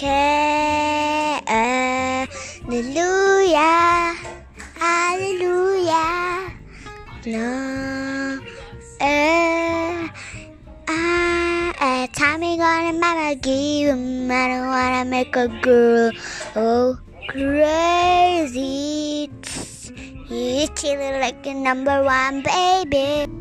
Hallelujah, hallelujah. No, eh, ah, time me gonna mama give him. I don't wanna make a girl oh crazy. You chillin' like a number one baby.